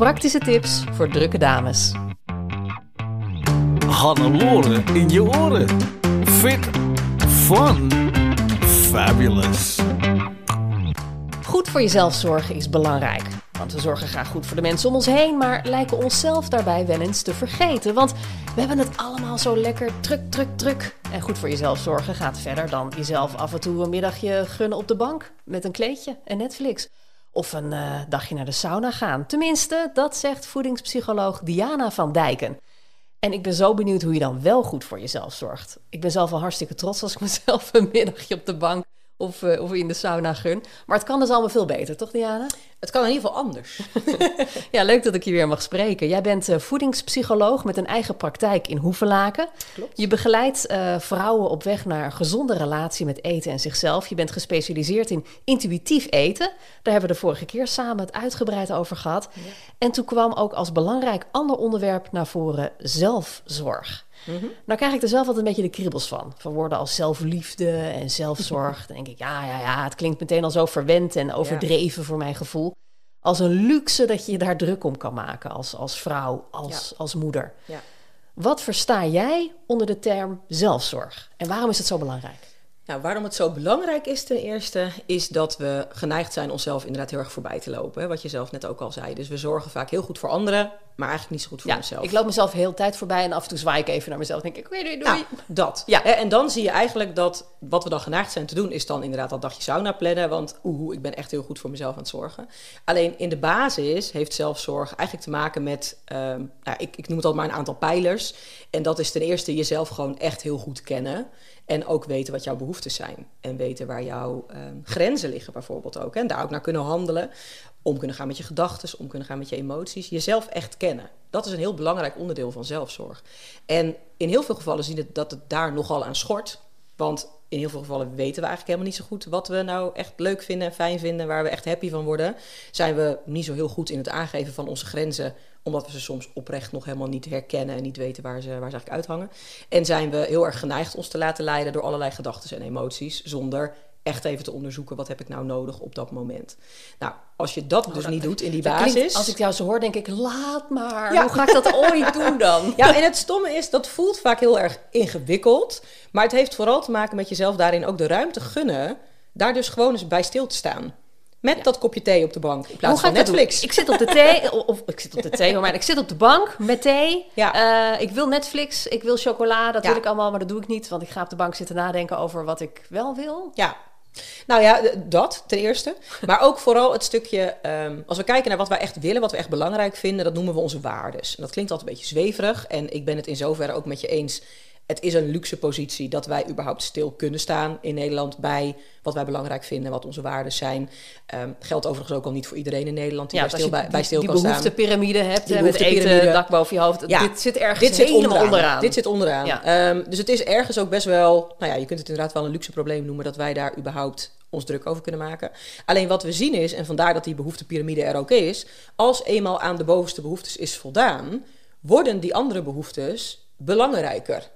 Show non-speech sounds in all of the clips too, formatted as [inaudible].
Praktische tips voor drukke dames. Hannelore in je oren. Fit, fun, fabulous. Goed voor jezelf zorgen is belangrijk. Want we zorgen graag goed voor de mensen om ons heen, maar lijken onszelf daarbij wel eens te vergeten. Want we hebben het allemaal zo lekker druk, druk, druk. En goed voor jezelf zorgen gaat verder dan jezelf af en toe een middagje gunnen op de bank met een kleedje en Netflix. Of een eh, dagje naar de sauna gaan. Tenminste, dat zegt voedingspsycholoog Diana van Dijken. En ik ben zo benieuwd hoe je dan wel goed voor jezelf zorgt. Ik ben zelf al hartstikke trots als ik mezelf [laughs] een middagje op de bank of, eh, of in de sauna gun. Maar het kan dus allemaal veel beter, toch Diana? Het kan in ieder geval anders. [laughs] ja, leuk dat ik je weer mag spreken. Jij bent uh, voedingspsycholoog met een eigen praktijk in Hoevelaken. Klopt. Je begeleidt uh, vrouwen op weg naar een gezonde relatie met eten en zichzelf. Je bent gespecialiseerd in intuïtief eten. Daar hebben we de vorige keer samen het uitgebreid over gehad. Ja. En toen kwam ook als belangrijk ander onderwerp naar voren zelfzorg. Mm -hmm. Nou krijg ik er zelf altijd een beetje de kriebels van. Van woorden als zelfliefde en zelfzorg. [laughs] Dan denk ik, ja, ja, ja, het klinkt meteen al zo verwend en overdreven ja. voor mijn gevoel. Als een luxe dat je je daar druk om kan maken als, als vrouw, als, ja. als moeder. Ja. Wat versta jij onder de term zelfzorg? En waarom is het zo belangrijk? Nou, waarom het zo belangrijk is ten eerste, is dat we geneigd zijn onszelf inderdaad heel erg voorbij te lopen. Hè? Wat je zelf net ook al zei. Dus we zorgen vaak heel goed voor anderen, maar eigenlijk niet zo goed voor ja, onszelf. Ik loop mezelf heel tijd voorbij en af en toe zwaai ik even naar mezelf. denk ik, doei, doei, doei. Nou, dat. Ja. En dan zie je eigenlijk dat wat we dan geneigd zijn te doen, is dan inderdaad dat dagje sauna plannen. Want oeh, ik ben echt heel goed voor mezelf aan het zorgen. Alleen in de basis heeft zelfzorg eigenlijk te maken met, um, nou, ik, ik noem het al maar een aantal pijlers. En dat is ten eerste jezelf gewoon echt heel goed kennen. En ook weten wat jouw behoeften zijn. En weten waar jouw um, grenzen liggen bijvoorbeeld ook. En daar ook naar kunnen handelen. Om kunnen gaan met je gedachten, om kunnen gaan met je emoties. Jezelf echt kennen. Dat is een heel belangrijk onderdeel van zelfzorg. En in heel veel gevallen zien we dat het daar nogal aan schort. Want in heel veel gevallen weten we eigenlijk helemaal niet zo goed wat we nou echt leuk vinden en fijn vinden, waar we echt happy van worden. Zijn we niet zo heel goed in het aangeven van onze grenzen, omdat we ze soms oprecht nog helemaal niet herkennen en niet weten waar ze, waar ze eigenlijk uithangen. En zijn we heel erg geneigd ons te laten leiden door allerlei gedachten en emoties, zonder echt even te onderzoeken wat heb ik nou nodig op dat moment. Nou, als je dat dus niet doet in die basis. Klinkt, als ik jou zo hoor, denk ik, laat maar. Ja. Hoe ga ik dat ooit [laughs] doen dan? Ja, en het stomme is, dat voelt vaak heel erg ingewikkeld. Maar het heeft vooral te maken met jezelf daarin ook de ruimte gunnen. Daar dus gewoon eens bij stil te staan. Met ja. dat kopje thee op de bank in plaats van Netflix. Ik zit op de thee, [laughs] of, of ik zit op de thee, maar ik zit op de bank met thee. Ja. Uh, ik wil Netflix, ik wil chocola, dat ja. wil ik allemaal, maar dat doe ik niet. Want ik ga op de bank zitten nadenken over wat ik wel wil. Ja, nou ja, dat ten eerste. Maar ook vooral het stukje, um, als we kijken naar wat wij echt willen, wat we echt belangrijk vinden, dat noemen we onze waardes. En dat klinkt altijd een beetje zweverig. En ik ben het in zoverre ook met je eens. Het is een luxe positie dat wij überhaupt stil kunnen staan in Nederland bij wat wij belangrijk vinden, wat onze waarden zijn. Um, geldt overigens ook al niet voor iedereen in Nederland die ja, bij stil, bij, bij stil die kan staan. Die behoeftepyramide hebt, die met eten, dak boven je hoofd. Ja, dit zit ergens dit zit helemaal onderaan. onderaan. Dit zit onderaan. Ja. Um, dus het is ergens ook best wel, nou ja, je kunt het inderdaad wel een luxe probleem noemen dat wij daar überhaupt ons druk over kunnen maken. Alleen wat we zien is, en vandaar dat die behoeftepiramide er ook is, als eenmaal aan de bovenste behoeftes is voldaan, worden die andere behoeftes belangrijker.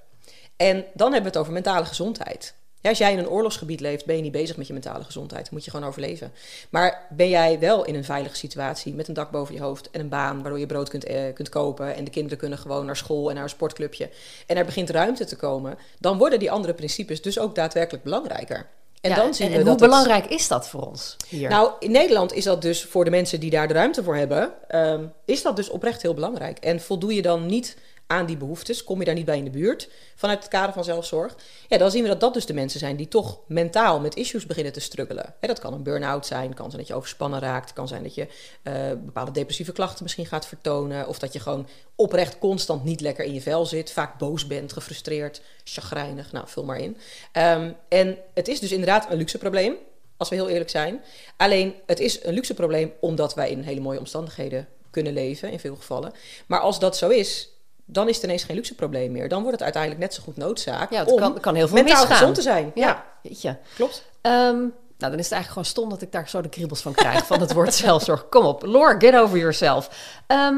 En dan hebben we het over mentale gezondheid. Ja, als jij in een oorlogsgebied leeft, ben je niet bezig met je mentale gezondheid. Dan moet je gewoon overleven. Maar ben jij wel in een veilige situatie met een dak boven je hoofd en een baan waardoor je brood kunt, eh, kunt kopen en de kinderen kunnen gewoon naar school en naar een sportclubje en er begint ruimte te komen, dan worden die andere principes dus ook daadwerkelijk belangrijker. En Ja, dan zien en, we en dat hoe het- belangrijk is dat voor ons hier? nou, in Nederland is dat dus voor de mensen die daar de ruimte voor hebben, ehm, is dat dus oprecht heel belangrijk. En voldoe je dan niet aan die behoeftes, kom je daar niet bij in de buurt vanuit het kader van zelfzorg, ja, dan zien we dat dat dus de mensen zijn die toch mentaal met issues beginnen te struggelen. Dat kan een burn-out zijn, kan zijn dat je overspannen raakt, kan zijn dat je uh, bepaalde depressieve klachten misschien gaat vertonen, of dat je gewoon oprecht constant niet lekker in je vel zit, vaak boos bent, gefrustreerd, chagrijnig, nou, vul maar in. Um, en het is dus inderdaad een luxe probleem. Als we heel eerlijk zijn. Alleen het is een luxe probleem omdat wij in hele mooie omstandigheden kunnen leven, in veel gevallen. Maar als dat zo is, dan is het ineens geen luxe probleem meer. Dan wordt het uiteindelijk net zo goed noodzaak ja, het om kan, kan heel veel mentaal misgaan. gezond te zijn. Ja, Ja, weet je. klopt. Ehm, nou, dan is het eigenlijk gewoon stom dat ik daar zo de kriebels van krijg van het woord zelfzorg. [laughs] Kom op, Lore, get over yourself. Ehm,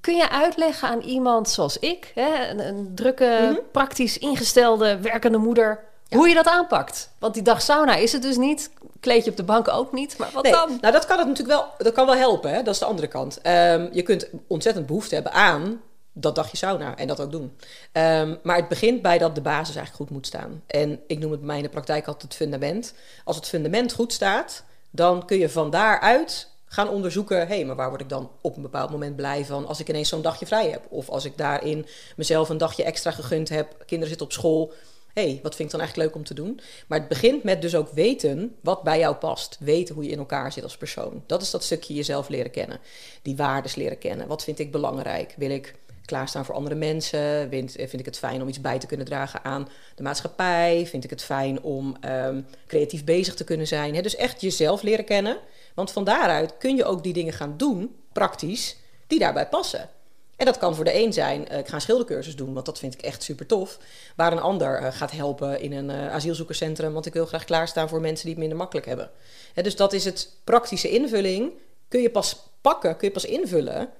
kun je uitleggen aan iemand zoals ik, hè, een, een drukke, Mhm. praktisch ingestelde, werkende moeder, hoe je dat aanpakt? Want die dag sauna is het dus niet, kleedje op de bank ook niet, maar wat Nee, dan? nou dat kan het natuurlijk wel, dat kan wel helpen. Hè? Dat is de andere kant. Ehm, je kunt ontzettend behoefte hebben aan dat dagje sauna en dat ook doen. Ehm, maar het begint bij dat de basis eigenlijk goed moet staan. En ik noem het in de praktijk altijd het fundament. Als het fundament goed staat, dan kun je van daaruit gaan onderzoeken... hé, hey, maar waar word ik dan op een bepaald moment blij van... als ik ineens zo'n dagje vrij heb? Of als ik daarin mezelf een dagje extra gegund heb... kinderen zitten op school... hé, hey, wat vind ik dan eigenlijk leuk om te doen? Maar het begint met dus ook weten wat bij jou past. Weten hoe je in elkaar zit als persoon. Dat is dat stukje jezelf leren kennen. Die waardes leren kennen. Wat vind ik belangrijk? Wil ik klaarstaan voor andere mensen? Vind, vind ik het fijn om iets bij te kunnen dragen aan de maatschappij? Vind ik het fijn om ehm, creatief bezig te kunnen zijn? Hè? Dus echt jezelf leren kennen. Want van daaruit kun je ook die dingen gaan doen, praktisch, die daarbij passen. En dat kan voor de een zijn, eh, ik ga een schildercursus doen, want dat vind ik echt super tof. Waar een ander eh, gaat helpen in een eh, asielzoekerscentrum, want ik wil graag klaarstaan voor mensen die het minder makkelijk hebben. Hè, dus dat is het praktische invulling. Kun je pas pakken, kun je pas invullen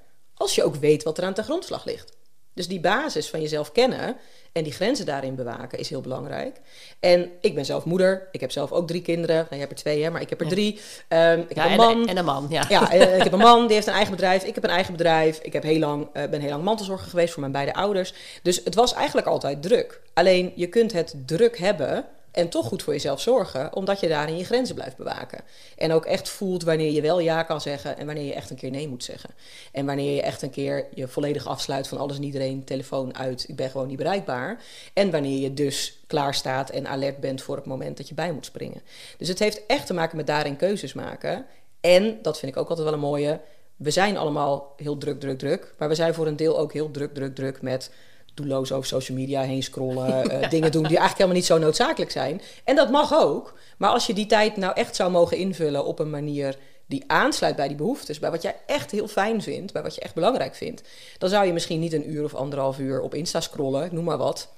als je ook weet wat er aan ten grondslag ligt. Dus die basis van jezelf kennen en die grenzen daarin bewaken is heel belangrijk. En ik ben zelf moeder. Ik heb zelf ook drie kinderen. Nou, je hebt er twee, hè, maar ik heb er drie. Ehm, ik Ja, heb en, een man. en een man, ja. Ja, eh, [laughs] ik heb een man, die heeft een eigen bedrijf. Ik heb een eigen bedrijf. Ik heb heel lang, eh, ben heel lang mantelzorger geweest voor mijn beide ouders. Dus het was eigenlijk altijd druk. Alleen je kunt het druk hebben en toch goed voor jezelf zorgen, omdat je daarin je grenzen blijft bewaken. En ook echt voelt wanneer je wel ja kan zeggen en wanneer je echt een keer nee moet zeggen. En wanneer je echt een keer je volledig afsluit van alles en iedereen, telefoon uit, ik ben gewoon niet bereikbaar. En wanneer je dus klaar staat en alert bent voor het moment dat je bij moet springen. Dus het heeft echt te maken met daarin keuzes maken. En, dat vind ik ook altijd wel een mooie, we zijn allemaal heel druk, druk, druk. Maar we zijn voor een deel ook heel druk, druk, druk met doelloos over social media heen scrollen. [laughs] eh, dingen doen die eigenlijk helemaal niet zo noodzakelijk zijn. En dat mag ook. Maar als je die tijd nou echt zou mogen invullen op een manier die aansluit bij die behoeftes, bij wat jij echt heel fijn vindt, bij wat je echt belangrijk vindt, dan zou je misschien niet een uur of anderhalf uur op Insta scrollen, noem maar wat.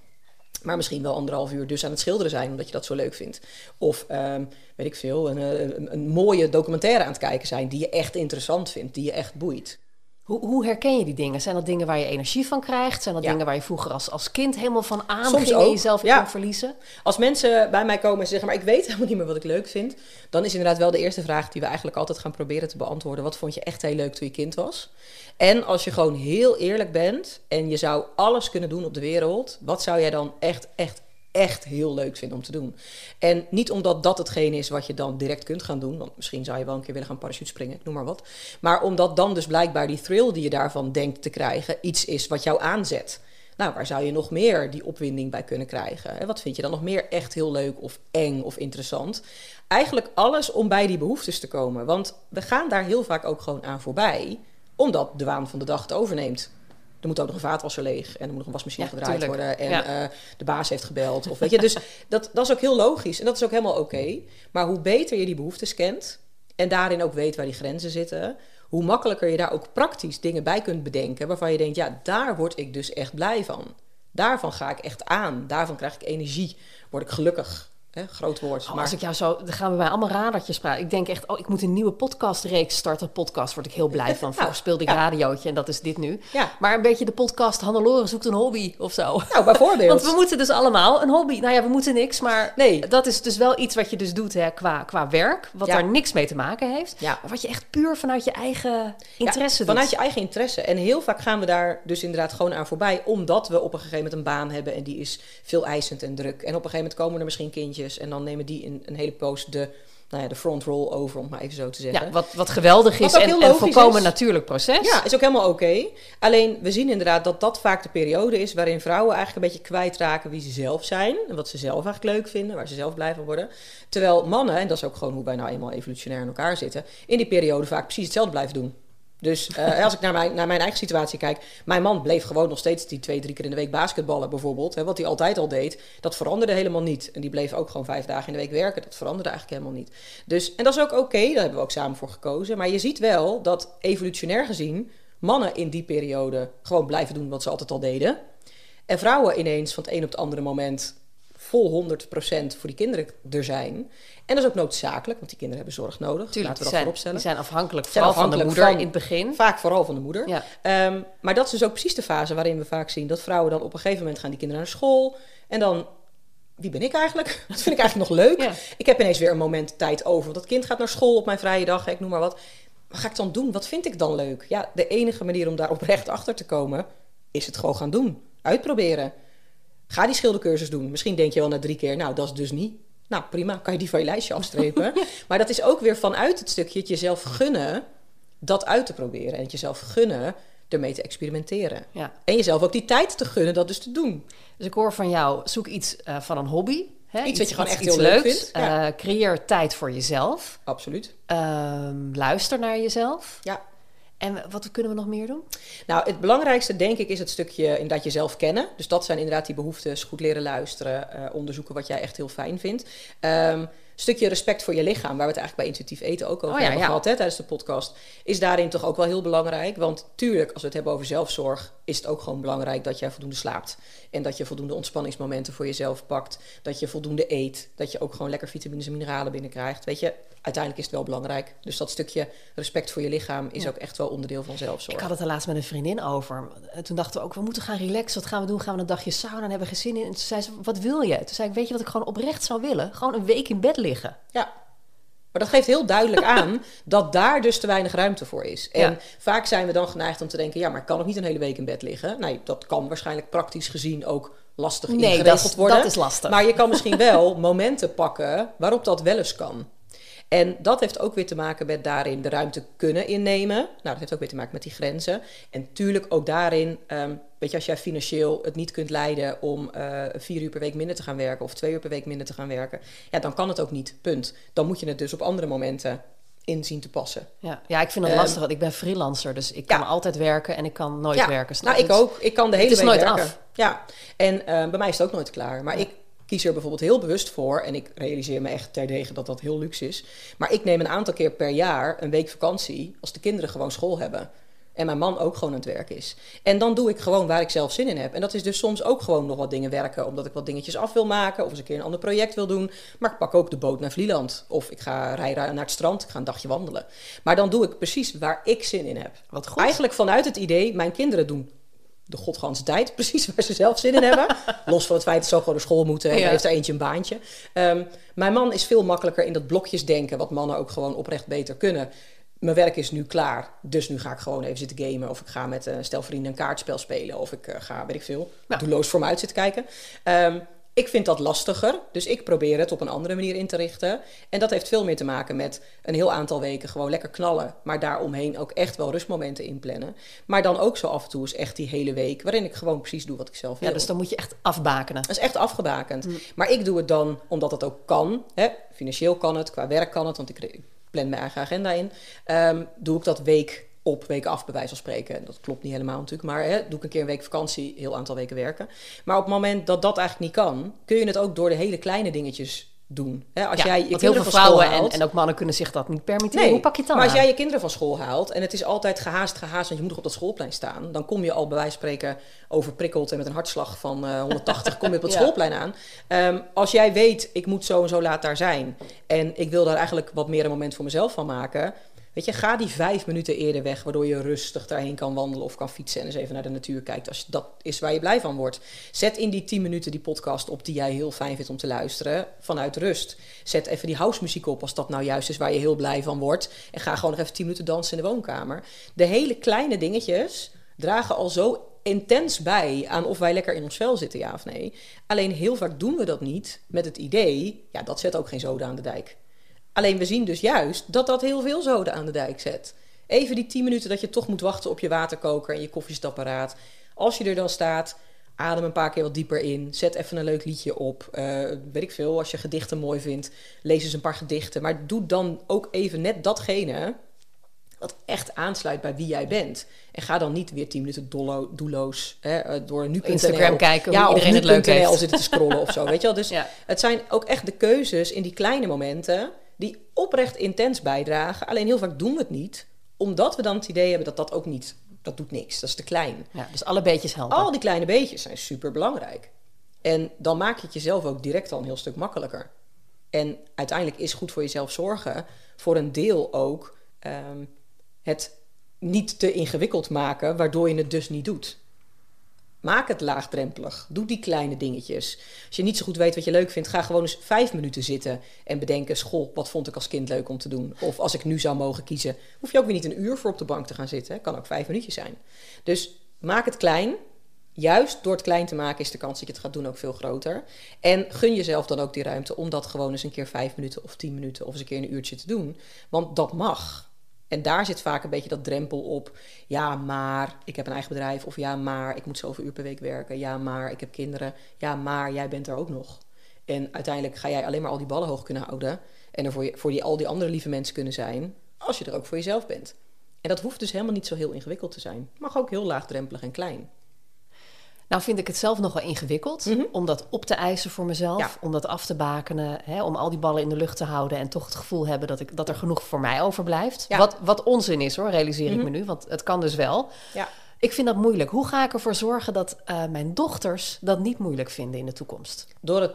Maar misschien wel anderhalf uur dus aan het schilderen zijn, omdat je dat zo leuk vindt. Of, ehm, weet ik veel, een, een, een mooie documentaire aan het kijken zijn die je echt interessant vindt, die je echt boeit. Hoe, hoe herken je die dingen? Zijn dat dingen waar je energie van krijgt? Zijn dat Ja. dingen waar je vroeger als, als kind helemaal van Soms aanging en jezelf ja. kon verliezen? Als mensen bij mij komen en zeggen, maar ik weet helemaal niet meer wat ik leuk vind, dan is inderdaad wel de eerste vraag die we eigenlijk altijd gaan proberen te beantwoorden. Wat vond je echt heel leuk toen je kind was? En als je gewoon heel eerlijk bent en je zou alles kunnen doen op de wereld, wat zou jij dan echt, echt, echt heel leuk vinden om te doen? En niet omdat dat hetgene is wat je dan direct kunt gaan doen, want misschien zou je wel een keer willen gaan parachute springen, ik noem maar wat. Maar omdat dan dus blijkbaar die thrill die je daarvan denkt te krijgen, iets is wat jou aanzet. Nou, waar zou je nog meer die opwinding bij kunnen krijgen? En wat vind je dan nog meer echt heel leuk of eng of interessant? Eigenlijk alles om bij die behoeftes te komen. Want we gaan daar heel vaak ook gewoon aan voorbij, omdat de waan van de dag het overneemt. Er moet ook nog een vaatwasser leeg en er moet nog een wasmachine Ja, gedraaid tuurlijk. worden. En Ja. eh, de baas heeft gebeld. Of weet je, dus [laughs] dat, dat is ook heel logisch en dat is ook helemaal oké. Maar hoe beter je die behoeftes kent en daarin ook weet waar die grenzen zitten, hoe makkelijker je daar ook praktisch dingen bij kunt bedenken waarvan je denkt, ja, daar word ik dus echt blij van. Daarvan ga ik echt aan. Daarvan krijg ik energie. Word ik gelukkig. Hè? Groot woord. Oh, maar als ik jou zo, dan gaan we bij allemaal radertjes praten. Ik denk echt, oh, ik moet een nieuwe podcastreeks starten. Podcast word ik heel blij [laughs] van. Vroeger speelde ik ja. radiootje en dat is dit nu. Ja. Maar een beetje de podcast Hannelore zoekt een hobby of zo. nou, bijvoorbeeld. [laughs] Want we moeten dus allemaal een hobby. Nou ja, we moeten niks, maar Nee. dat is dus wel iets wat je dus doet hè, qua, qua werk. Wat daar niks mee te maken heeft. Ja. Maar wat je echt puur vanuit je eigen interesse doet. vanuit je eigen interesse. En heel vaak gaan we daar dus inderdaad gewoon aan voorbij. Omdat we op een gegeven moment een baan hebben. En die is veel eisend en druk. En op een gegeven moment komen er misschien kindjes. En dan nemen die in een hele poos de, nou ja, de front roll over, om maar even zo te zeggen. Ja, wat, wat geweldig is en een volkomen is. natuurlijk proces. Ja, is ook helemaal oké. Alleen we zien inderdaad dat dat vaak de periode is waarin vrouwen eigenlijk een beetje kwijtraken wie ze zelf zijn. En wat ze zelf eigenlijk leuk vinden, waar ze zelf blij van worden. Terwijl mannen, en dat is ook gewoon hoe wij nou eenmaal evolutionair in elkaar zitten, in die periode vaak precies hetzelfde blijven doen. Dus eh, als ik naar mijn, naar mijn eigen situatie kijk, mijn man bleef gewoon nog steeds die twee, drie keer in de week basketballen bijvoorbeeld. Hè, wat hij altijd al deed, dat veranderde helemaal niet. En die bleef ook gewoon vijf dagen in de week werken. Dat veranderde eigenlijk helemaal niet. Dus, en dat is ook oké, daar hebben we ook samen voor gekozen. Maar je ziet wel dat evolutionair gezien mannen in die periode gewoon blijven doen wat ze altijd al deden. En vrouwen ineens van het een op het andere moment vol 100% voor die kinderen er zijn. En dat is ook noodzakelijk, want die kinderen hebben zorg nodig. Tuurlijk, Laten we dat zijn, vooropstellen. die zijn afhankelijk Zijn vooral van de afhankelijk moeder van- in het begin. Vaak vooral van de moeder. Ja. Ehm, maar dat is dus ook precies de fase waarin we vaak zien dat vrouwen dan op een gegeven moment gaan die kinderen naar school. En dan, wie ben ik eigenlijk? [laughs] Dat vind ik eigenlijk nog leuk. Ja. Ik heb ineens weer een moment tijd over. Want dat kind gaat naar school op mijn vrije dag, ik noem maar wat. Wat ga ik dan doen? Wat vind ik dan leuk? Ja, de enige manier om daar oprecht achter te komen, is het gewoon gaan doen. Uitproberen. Ga die schildercursus doen. Misschien denk je wel na drie keer, nou, dat is dus niet. Nou, prima, kan je die van je lijstje afstrepen. [laughs] Maar dat is ook weer vanuit het stukje het jezelf gunnen dat uit te proberen. En het jezelf gunnen ermee te experimenteren. Ja. En jezelf ook die tijd te gunnen dat dus te doen. Dus ik hoor van jou, zoek iets eh, van een hobby. Hè? Iets wat je gewoon echt heel leuk leuks. vindt, ja. Eh, creëer tijd voor jezelf. Absoluut. Ehm, luister naar jezelf. Ja. En wat kunnen we nog meer doen? Nou, het belangrijkste denk ik is het stukje inderdaad jezelf kennen. Dus dat zijn inderdaad die behoeftes. Goed leren luisteren, eh, onderzoeken wat jij echt heel fijn vindt. Ehm stukje respect voor je lichaam, waar we het eigenlijk bij intuïtief eten ook over Oh ja, hebben ja. gehad hè, tijdens de podcast, is daarin toch ook wel heel belangrijk. Want tuurlijk, als we het hebben over zelfzorg, is het ook gewoon belangrijk dat jij voldoende slaapt. En dat je voldoende ontspanningsmomenten voor jezelf pakt. Dat je voldoende eet. Dat je ook gewoon lekker vitamines en mineralen binnenkrijgt. Weet je, uiteindelijk is het wel belangrijk. Dus dat stukje respect voor je lichaam is ook echt wel onderdeel van zelfzorg. Ik had het er laatst met een vriendin over. En toen dachten we ook, we moeten gaan relaxen. Wat gaan we doen? Gaan we een dagje sauna en hebben we geen zin in? En toen zei ze, wat wil je? Toen zei ik, weet je wat ik gewoon oprecht zou willen? Gewoon een week in bed liggen. Ja. Maar dat geeft heel duidelijk [laughs] aan dat daar dus te weinig ruimte voor is. En Ja. vaak zijn we dan geneigd om te denken: ja, maar ik kan ook niet een hele week in bed liggen. Nee, dat kan waarschijnlijk praktisch gezien ook lastig Nee, ingeregeld dat is- worden. dat is lastig. Maar je kan misschien [laughs] wel momenten pakken waarop dat wel eens kan. En dat heeft ook weer te maken met daarin de ruimte kunnen innemen. Nou, dat heeft ook weer te maken met die grenzen. En tuurlijk ook daarin, ehm, weet je, als jij financieel het niet kunt leiden om eh, vier uur per week minder te gaan werken of twee uur per week minder te gaan werken, ja, dan kan het ook niet. Punt. Dan moet je het dus op andere momenten inzien te passen. Ja, ja ik vind het Ehm, lastig, want ik ben freelancer. Dus ik kan Ja. altijd werken en ik kan nooit ja, werken. snap nou, ik ook. Ik kan de hele het is week nooit werken. af. Ja, en eh, bij mij is het ook nooit klaar. Maar ik kies er bijvoorbeeld heel bewust voor. En ik realiseer me echt terdege dat dat heel luxe is. Maar ik neem een aantal keer per jaar een week vakantie... als de kinderen gewoon school hebben. En mijn man ook gewoon aan het werk is. En dan doe ik gewoon waar ik zelf zin in heb. En dat is dus soms ook gewoon nog wat dingen werken. Omdat ik wat dingetjes af wil maken. Of eens een keer een ander project wil doen. Maar ik pak ook de boot naar Vlieland. Of ik ga rijden naar het strand. Ik ga een dagje wandelen. Maar dan doe ik precies waar ik zin in heb. Wat goed. Eigenlijk vanuit het idee, mijn kinderen doen de godganse tijd, [laughs] precies waar ze zelf zin in hebben. [laughs] Los van het feit dat ze ook gewoon naar school moeten en Ja. heeft er eentje een baantje. Ehm, mijn man is veel makkelijker in dat blokjes denken, wat mannen ook gewoon oprecht beter kunnen. Mijn werk is nu klaar, dus nu ga ik gewoon even zitten gamen. Of ik ga met een stel vrienden een kaartspel spelen. Of ik eh, ga, weet ik veel, Ja. doelloos voor me uit zitten kijken. Ehm, ik vind dat lastiger, dus ik probeer het op een andere manier in te richten. En dat heeft veel meer te maken met een heel aantal weken gewoon lekker knallen. Maar daaromheen ook echt wel rustmomenten inplannen. Maar dan ook zo af en toe eens echt die hele week, waarin ik gewoon precies doe wat ik zelf wil. Ja, dus dan moet je echt afbakenen. Dat is echt afgebakend. Maar ik doe het dan omdat dat ook kan. Hè? Financieel kan het, qua werk kan het, want ik, ik plan mijn eigen agenda in. Ehm, doe ik dat week op, week af, bij wijze van spreken. Dat klopt niet helemaal natuurlijk, maar hè, doe ik een keer een week vakantie, heel aantal weken werken. Maar op het moment dat dat eigenlijk niet kan, kun je het ook door de hele kleine dingetjes doen. Hè? Als Ja, jij je heel veel vrouwen en, haalt- en ook mannen kunnen zich dat niet permitteren. Hoe pak je het dan maar als aan? jij je kinderen van school haalt en het is altijd gehaast, gehaast, want je moet nog op dat schoolplein staan, dan kom je al bij wijze van spreken overprikkeld en met een hartslag van eh, 180 kom je op het [laughs] Ja. schoolplein aan. Ehm, als jij weet, ik moet zo en zo laat daar zijn en ik wil daar eigenlijk wat meer een moment voor mezelf van maken. Weet je, ga die vijf minuten eerder weg, waardoor je rustig daarheen kan wandelen of kan fietsen en eens even naar de natuur kijkt. Als dat is waar je blij van wordt. Zet in die tien minuten die podcast op die jij heel fijn vindt om te luisteren, vanuit rust. Zet even die house muziek op als dat nou juist is waar je heel blij van wordt. En ga gewoon nog even tien minuten dansen in de woonkamer. De hele kleine dingetjes dragen al zo intens bij aan of wij lekker in ons vel zitten, ja of nee. Alleen heel vaak doen we dat niet met het idee, ja, dat zet ook geen zoden aan de dijk. Alleen we zien dus juist dat dat heel veel zoden aan de dijk zet. Even die 10 minuten dat je toch moet wachten op je waterkoker en je koffiestapparaat. Als je er dan staat, adem een paar keer wat dieper in. Zet even een leuk liedje op. Eh, weet ik veel, als je gedichten mooi vindt, lees eens een paar gedichten. Maar doe dan ook even net datgene wat echt aansluit bij wie jij bent. En ga dan niet weer 10 minuten dollo, doelloos hè, eh, door nu Instagram kijken ja, hoe of iedereen het leuk heeft. zitten te scrollen of zo. Weet je wel? Dus [laughs] Ja. het zijn ook echt de keuzes in die kleine momenten die oprecht intens bijdragen. Alleen heel vaak doen we het niet, omdat we dan het idee hebben dat dat ook niet, dat doet niks. Dat is te klein. Ja, dus alle beetjes helpen. Al die kleine beetjes zijn super belangrijk. En dan maak je het jezelf ook direct al een heel stuk makkelijker. En uiteindelijk is goed voor jezelf zorgen voor een deel ook ehm, het niet te ingewikkeld maken, waardoor je het dus niet doet. Maak het laagdrempelig. Doe die kleine dingetjes. Als je niet zo goed weet wat je leuk vindt, ga gewoon eens vijf minuten zitten en bedenken: School, wat vond ik als kind leuk om te doen? Of als ik nu zou mogen kiezen, hoef je ook weer niet een uur voor op de bank te gaan zitten. Kan ook vijf minuutjes zijn. Dus maak het klein. Juist door het klein te maken is de kans dat je het gaat doen ook veel groter. En gun jezelf dan ook die ruimte om dat gewoon eens een keer vijf minuten of tien minuten of eens een keer een uurtje te doen. Want dat mag. En daar zit vaak een beetje dat drempel op. Ja, maar ik heb een eigen bedrijf. Of ja, maar ik moet zoveel uur per week werken. Ja, maar ik heb kinderen. Ja, maar jij bent er ook nog. En uiteindelijk ga jij alleen maar al die ballen hoog kunnen houden. En er voor, je, voor die, al die andere lieve mensen kunnen zijn. Als je er ook voor jezelf bent. En dat hoeft dus helemaal niet zo heel ingewikkeld te zijn. Mag ook heel laagdrempelig en klein. Nou vind ik het zelf nog wel ingewikkeld om dat op te eisen voor mezelf. Ja. Om dat af te bakenen. Hè, om al die ballen in de lucht te houden. En toch het gevoel hebben dat, ik, dat er genoeg voor mij overblijft. Ja. Wat, wat onzin is hoor, realiseer ik me nu. Want het kan dus wel. Ja. Ik vind dat moeilijk. Hoe ga ik ervoor zorgen dat eh, mijn dochters dat niet moeilijk vinden in de toekomst? Door het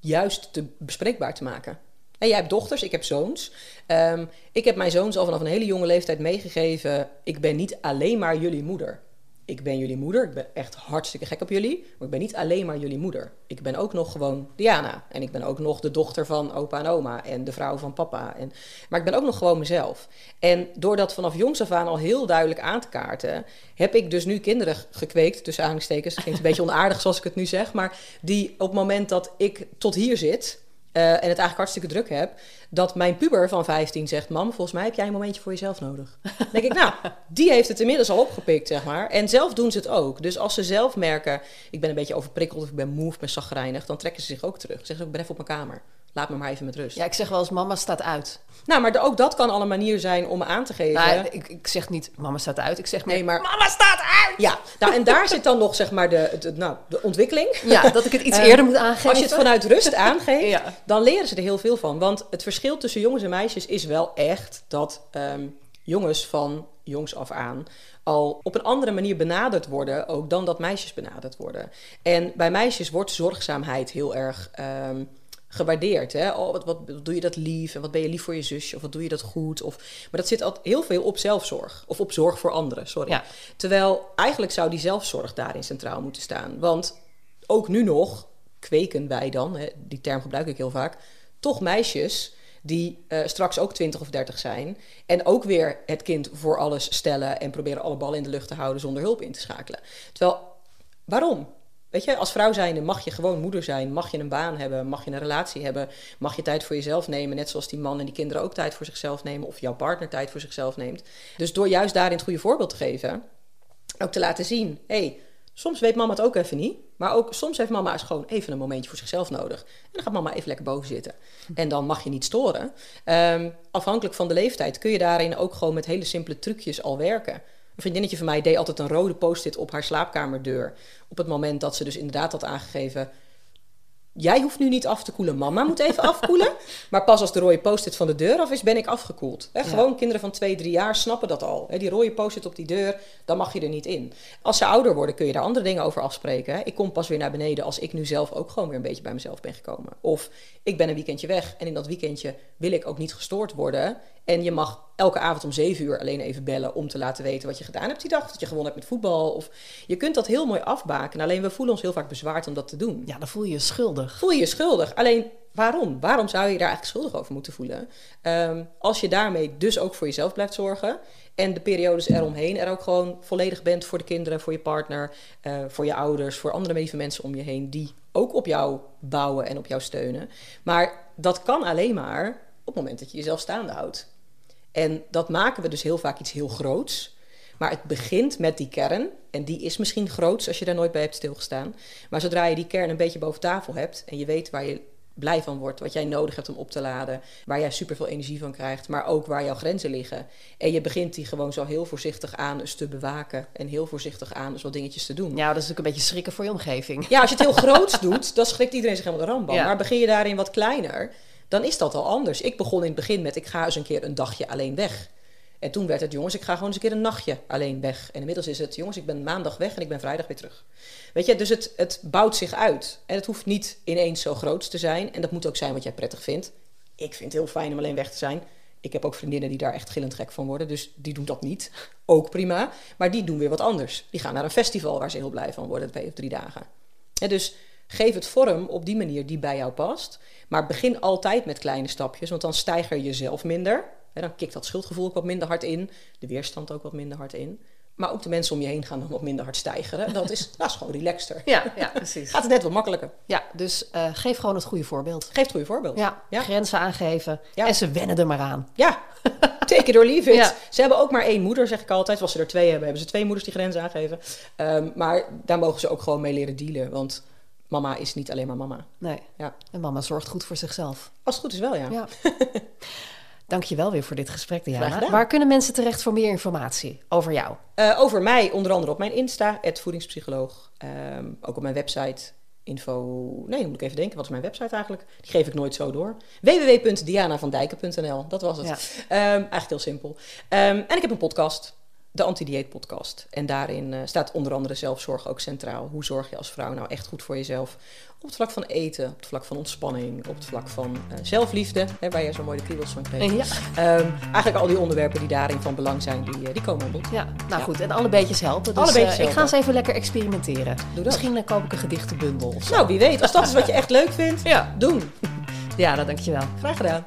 juist te bespreekbaar te maken. En jij hebt dochters, ik heb zoons. Ehm, ik heb mijn zoons al vanaf een hele jonge leeftijd meegegeven... ik ben niet alleen maar jullie moeder. Ik ben jullie moeder, ik ben echt hartstikke gek op jullie... maar ik ben niet alleen maar jullie moeder. Ik ben ook nog gewoon Diana. En ik ben ook nog de dochter van opa en oma... en de vrouw van papa. En, maar ik ben ook nog gewoon mezelf. En door dat vanaf jongs af aan al heel duidelijk aan te kaarten... heb ik dus nu kinderen gekweekt, tussen aanhalingstekens. Het een beetje onaardig zoals ik het nu zeg... maar die op het moment dat ik tot hier zit... eh, en het eigenlijk hartstikke druk heb, dat mijn puber van 15 zegt: Mam, volgens mij heb jij een momentje voor jezelf nodig. Dan denk ik, nou, die heeft het inmiddels al opgepikt, zeg maar. En zelf doen ze het ook. Dus als ze zelf merken: ik ben een beetje overprikkeld of ik ben moe of ben zagrijnig, dan trekken ze zich ook terug. Zeggen ze: ik ben even op mijn kamer. Laat me maar even met rust. Ja, ik zeg wel eens, mama staat uit. Nou, maar ook dat kan al een manier zijn om aan te geven. Nou, ik, ik zeg niet, mama staat uit. Ik zeg Nee, maar- mama staat uit! Ja, nou, en daar zit dan nog zeg maar de, de, nou, de ontwikkeling. Ja, dat ik het iets [laughs] Eh, eerder moet aangeven. Als je het vanuit rust [laughs] aangeeft, Ja. dan leren ze er heel veel van. Want het verschil tussen jongens en meisjes is wel echt dat ehm, jongens van jongs af aan al op een andere manier benaderd worden, ook dan dat meisjes benaderd worden. En bij meisjes wordt zorgzaamheid heel erg ehm, gewaardeerd. Hè? Oh, wat, wat, doe je dat lief? En wat ben je lief voor je zusje? Of wat doe je dat goed? Of, maar dat zit altijd heel veel op zelfzorg. Of op zorg voor anderen, sorry. Ja. Terwijl eigenlijk zou die zelfzorg daarin centraal moeten staan. Want ook nu nog kweken wij dan, hè, die term gebruik ik heel vaak, toch meisjes die eh, straks ook 20 of 30 zijn. En ook weer het kind voor alles stellen en proberen alle ballen in de lucht te houden zonder hulp in te schakelen. Terwijl, waarom? Weet je, als vrouw zijnde mag je gewoon moeder zijn, mag je een baan hebben, mag je een relatie hebben, mag je tijd voor jezelf nemen, net zoals die man en die kinderen ook tijd voor zichzelf nemen of jouw partner tijd voor zichzelf neemt. Dus door juist daarin het goede voorbeeld te geven, ook te laten zien, hé, hey, soms weet mama het ook even niet, maar ook soms heeft mama eens gewoon even een momentje voor zichzelf nodig. En dan gaat mama even lekker boven zitten. En dan mag je niet storen. Ehm, afhankelijk van de leeftijd kun je daarin ook gewoon met hele simpele trucjes al werken. Een vriendinnetje van mij deed altijd een rode post-it op haar slaapkamerdeur. Op het moment dat ze dus inderdaad had aangegeven... Jij hoeft nu niet af te koelen, mama moet even [laughs] afkoelen. Maar pas als de rode post-it van de deur af is, ben ik afgekoeld. Gewoon kinderen van twee, drie jaar snappen dat al. Die rode post-it op die deur, dan mag je er niet in. Als ze ouder worden, kun je daar andere dingen over afspreken. Ik kom pas weer naar beneden als ik nu zelf ook gewoon weer een beetje bij mezelf ben gekomen. Of ik ben een weekendje weg en in dat weekendje wil ik ook niet gestoord worden. En je mag elke avond om zeven uur alleen even bellen om te laten weten wat je gedaan hebt die dag. Dat je gewonnen hebt met voetbal. Of je kunt dat heel mooi afbaken. Alleen we voelen ons heel vaak bezwaard om dat te doen Ja, dan voel je je schuldig. voel je je schuldig. Alleen waarom? Waarom zou je daar eigenlijk schuldig over moeten voelen? Ehm, als je daarmee dus ook voor jezelf blijft zorgen. En de periodes eromheen er ook gewoon volledig bent voor de kinderen, voor je partner, eh, voor je ouders, voor andere lieve mensen om je heen die ook op jou bouwen en op jou steunen. Maar dat kan alleen maar op het moment dat je jezelf staande houdt. En dat maken we dus heel vaak iets heel groots. Maar het begint met die kern. En die is misschien groots als je daar nooit bij hebt stilgestaan. Maar zodra je die kern een beetje boven tafel hebt en je weet waar je blij van wordt, wat jij nodig hebt om op te laden, waar jij superveel energie van krijgt, maar ook waar jouw grenzen liggen. En je begint die gewoon zo heel voorzichtig aan eens te bewaken en heel voorzichtig aan eens wat dingetjes te doen. Ja, dat is natuurlijk een beetje schrikken voor je omgeving. Ja, als je het heel groots doet, dan schrikt iedereen zich helemaal de rambam. Ja. Maar begin je daarin wat kleiner, dan is dat al anders. Ik begon in het begin met, ik ga eens een keer een dagje alleen weg. En toen werd het, jongens, ik ga gewoon eens een keer een nachtje alleen weg. En inmiddels is het, jongens, ik ben maandag weg en ik ben vrijdag weer terug. Weet je, dus het, het bouwt zich uit. En het hoeft niet ineens zo groot te zijn. En dat moet ook zijn wat jij prettig vindt. Ik vind het heel fijn om alleen weg te zijn. Ik heb ook vriendinnen die daar echt gillend gek van worden. Dus die doen dat niet. [laughs] Ook prima. Maar die doen weer wat anders. Die gaan naar een festival waar ze heel blij van worden, twee of drie dagen. Ja, dus geef het vorm op die manier die bij jou past. Maar begin altijd met kleine stapjes, want dan stijger je zelf minder. Hè, dan kikt dat schuldgevoel ook wat minder hard in. De weerstand ook wat minder hard in. Maar ook de mensen om je heen gaan dan wat minder hard stijgeren. Dat is, dat is gewoon relaxter. Ja, ja precies. Gaat het net wat makkelijker. Ja, dus eh, geef gewoon het goede voorbeeld. Geef het goede voorbeeld. Ja, Ja. grenzen aangeven. Ja. En ze wennen er maar aan. Ja, [laughs] take it or leave it. Ja. Ze hebben ook maar één moeder, zeg ik altijd. Als ze er twee hebben, hebben ze twee moeders die grenzen aangeven. Ehm, maar daar mogen ze ook gewoon mee leren dealen. Want mama is niet alleen maar mama. Nee. Ja. En mama zorgt goed voor zichzelf. Als het goed is wel, ja. Ja. [laughs] Dank je wel weer voor dit gesprek, Diana. Waar kunnen mensen terecht voor meer informatie over jou? Eh, over mij onder andere op mijn Insta, voedingspsycholoog. Ehm, ook op mijn website, info... Nee, moet ik even denken. Wat is mijn website eigenlijk? Die geef ik nooit zo door. www.dianavandijken.nl, dat was het. Ja. Ehm, eigenlijk heel simpel. Ehm, en ik heb een podcast, de Anti-Dieet podcast. En daarin eh, staat onder andere zelfzorg ook centraal. Hoe zorg je als vrouw nou echt goed voor jezelf? Op het vlak van eten, op het vlak van ontspanning, op het vlak van eh, zelfliefde, hè, waar je zo mooi de kriebels van kreeg. Ja. Ehm, eigenlijk al die onderwerpen die daarin van belang zijn, die, eh, die komen aan bod. Ja, nou Ja. goed. En alle beetjes helpen. Dus Alle beetjes eh, ik ga helpen. eens even lekker experimenteren. dat. Misschien koop ik een gedichtenbundel. Nou, wie weet. Als dat is wat je echt leuk vindt, Ja. doen. [laughs] Ja, dat dankjewel. Graag gedaan.